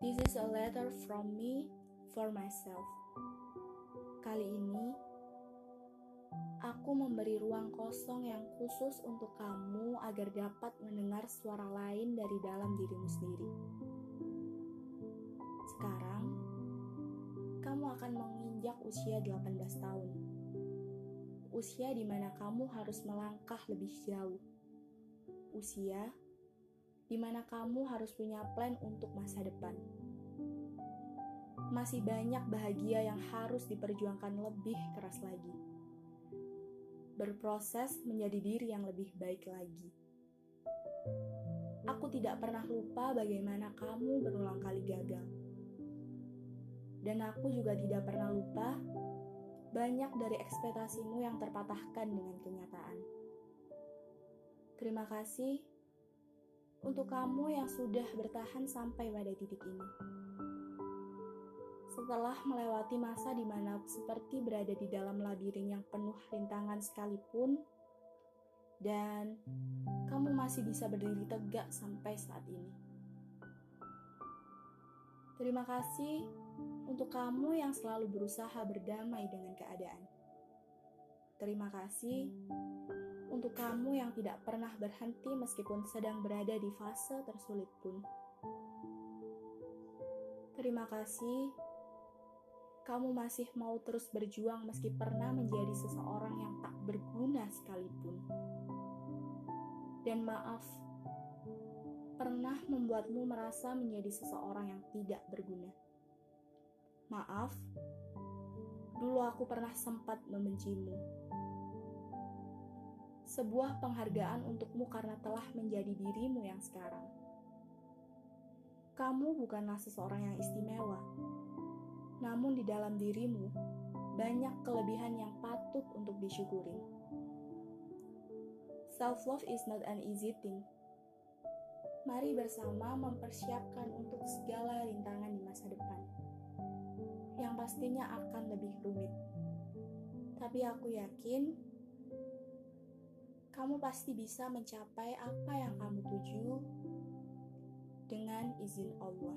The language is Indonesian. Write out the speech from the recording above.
This is a letter from me for myself. Kali ini, aku memberi ruang kosong yang khusus untuk kamu agar dapat mendengar suara lain dari dalam dirimu sendiri. Sekarang, kamu akan menginjak usia 18 tahun. Usia di mana kamu harus melangkah lebih jauh. Usia di mana kamu harus punya plan untuk masa depan. Masih banyak bahagia yang harus diperjuangkan lebih keras lagi. Berproses menjadi diri yang lebih baik lagi. Aku tidak pernah lupa bagaimana kamu berulang kali gagal. Dan aku juga tidak pernah lupa banyak dari ekspektasimu yang terpatahkan dengan kenyataan. Terima kasih untuk kamu yang sudah bertahan sampai pada titik ini. Setelah melewati masa di mana seperti berada di dalam labirin yang penuh rintangan sekalipun, dan kamu masih bisa berdiri tegak sampai saat ini. Terima kasih untuk kamu yang selalu berusaha berdamai dengan keadaan. Terima kasih untuk kamu yang tidak pernah berhenti meskipun sedang berada di fase tersulit pun. Terima kasih, kamu masih mau terus berjuang meski pernah menjadi seseorang yang tak berguna sekalipun. Dan maaf, pernah membuatmu merasa menjadi seseorang yang tidak berguna. Maaf, dulu aku pernah sempat membencimu sebuah penghargaan untukmu karena telah menjadi dirimu yang sekarang. Kamu bukanlah seseorang yang istimewa, namun di dalam dirimu banyak kelebihan yang patut untuk disyukuri. Self-love is not an easy thing. Mari bersama mempersiapkan untuk segala rintangan di masa depan, yang pastinya akan lebih rumit. Tapi aku yakin kamu pasti bisa mencapai apa yang kamu tuju dengan izin Allah.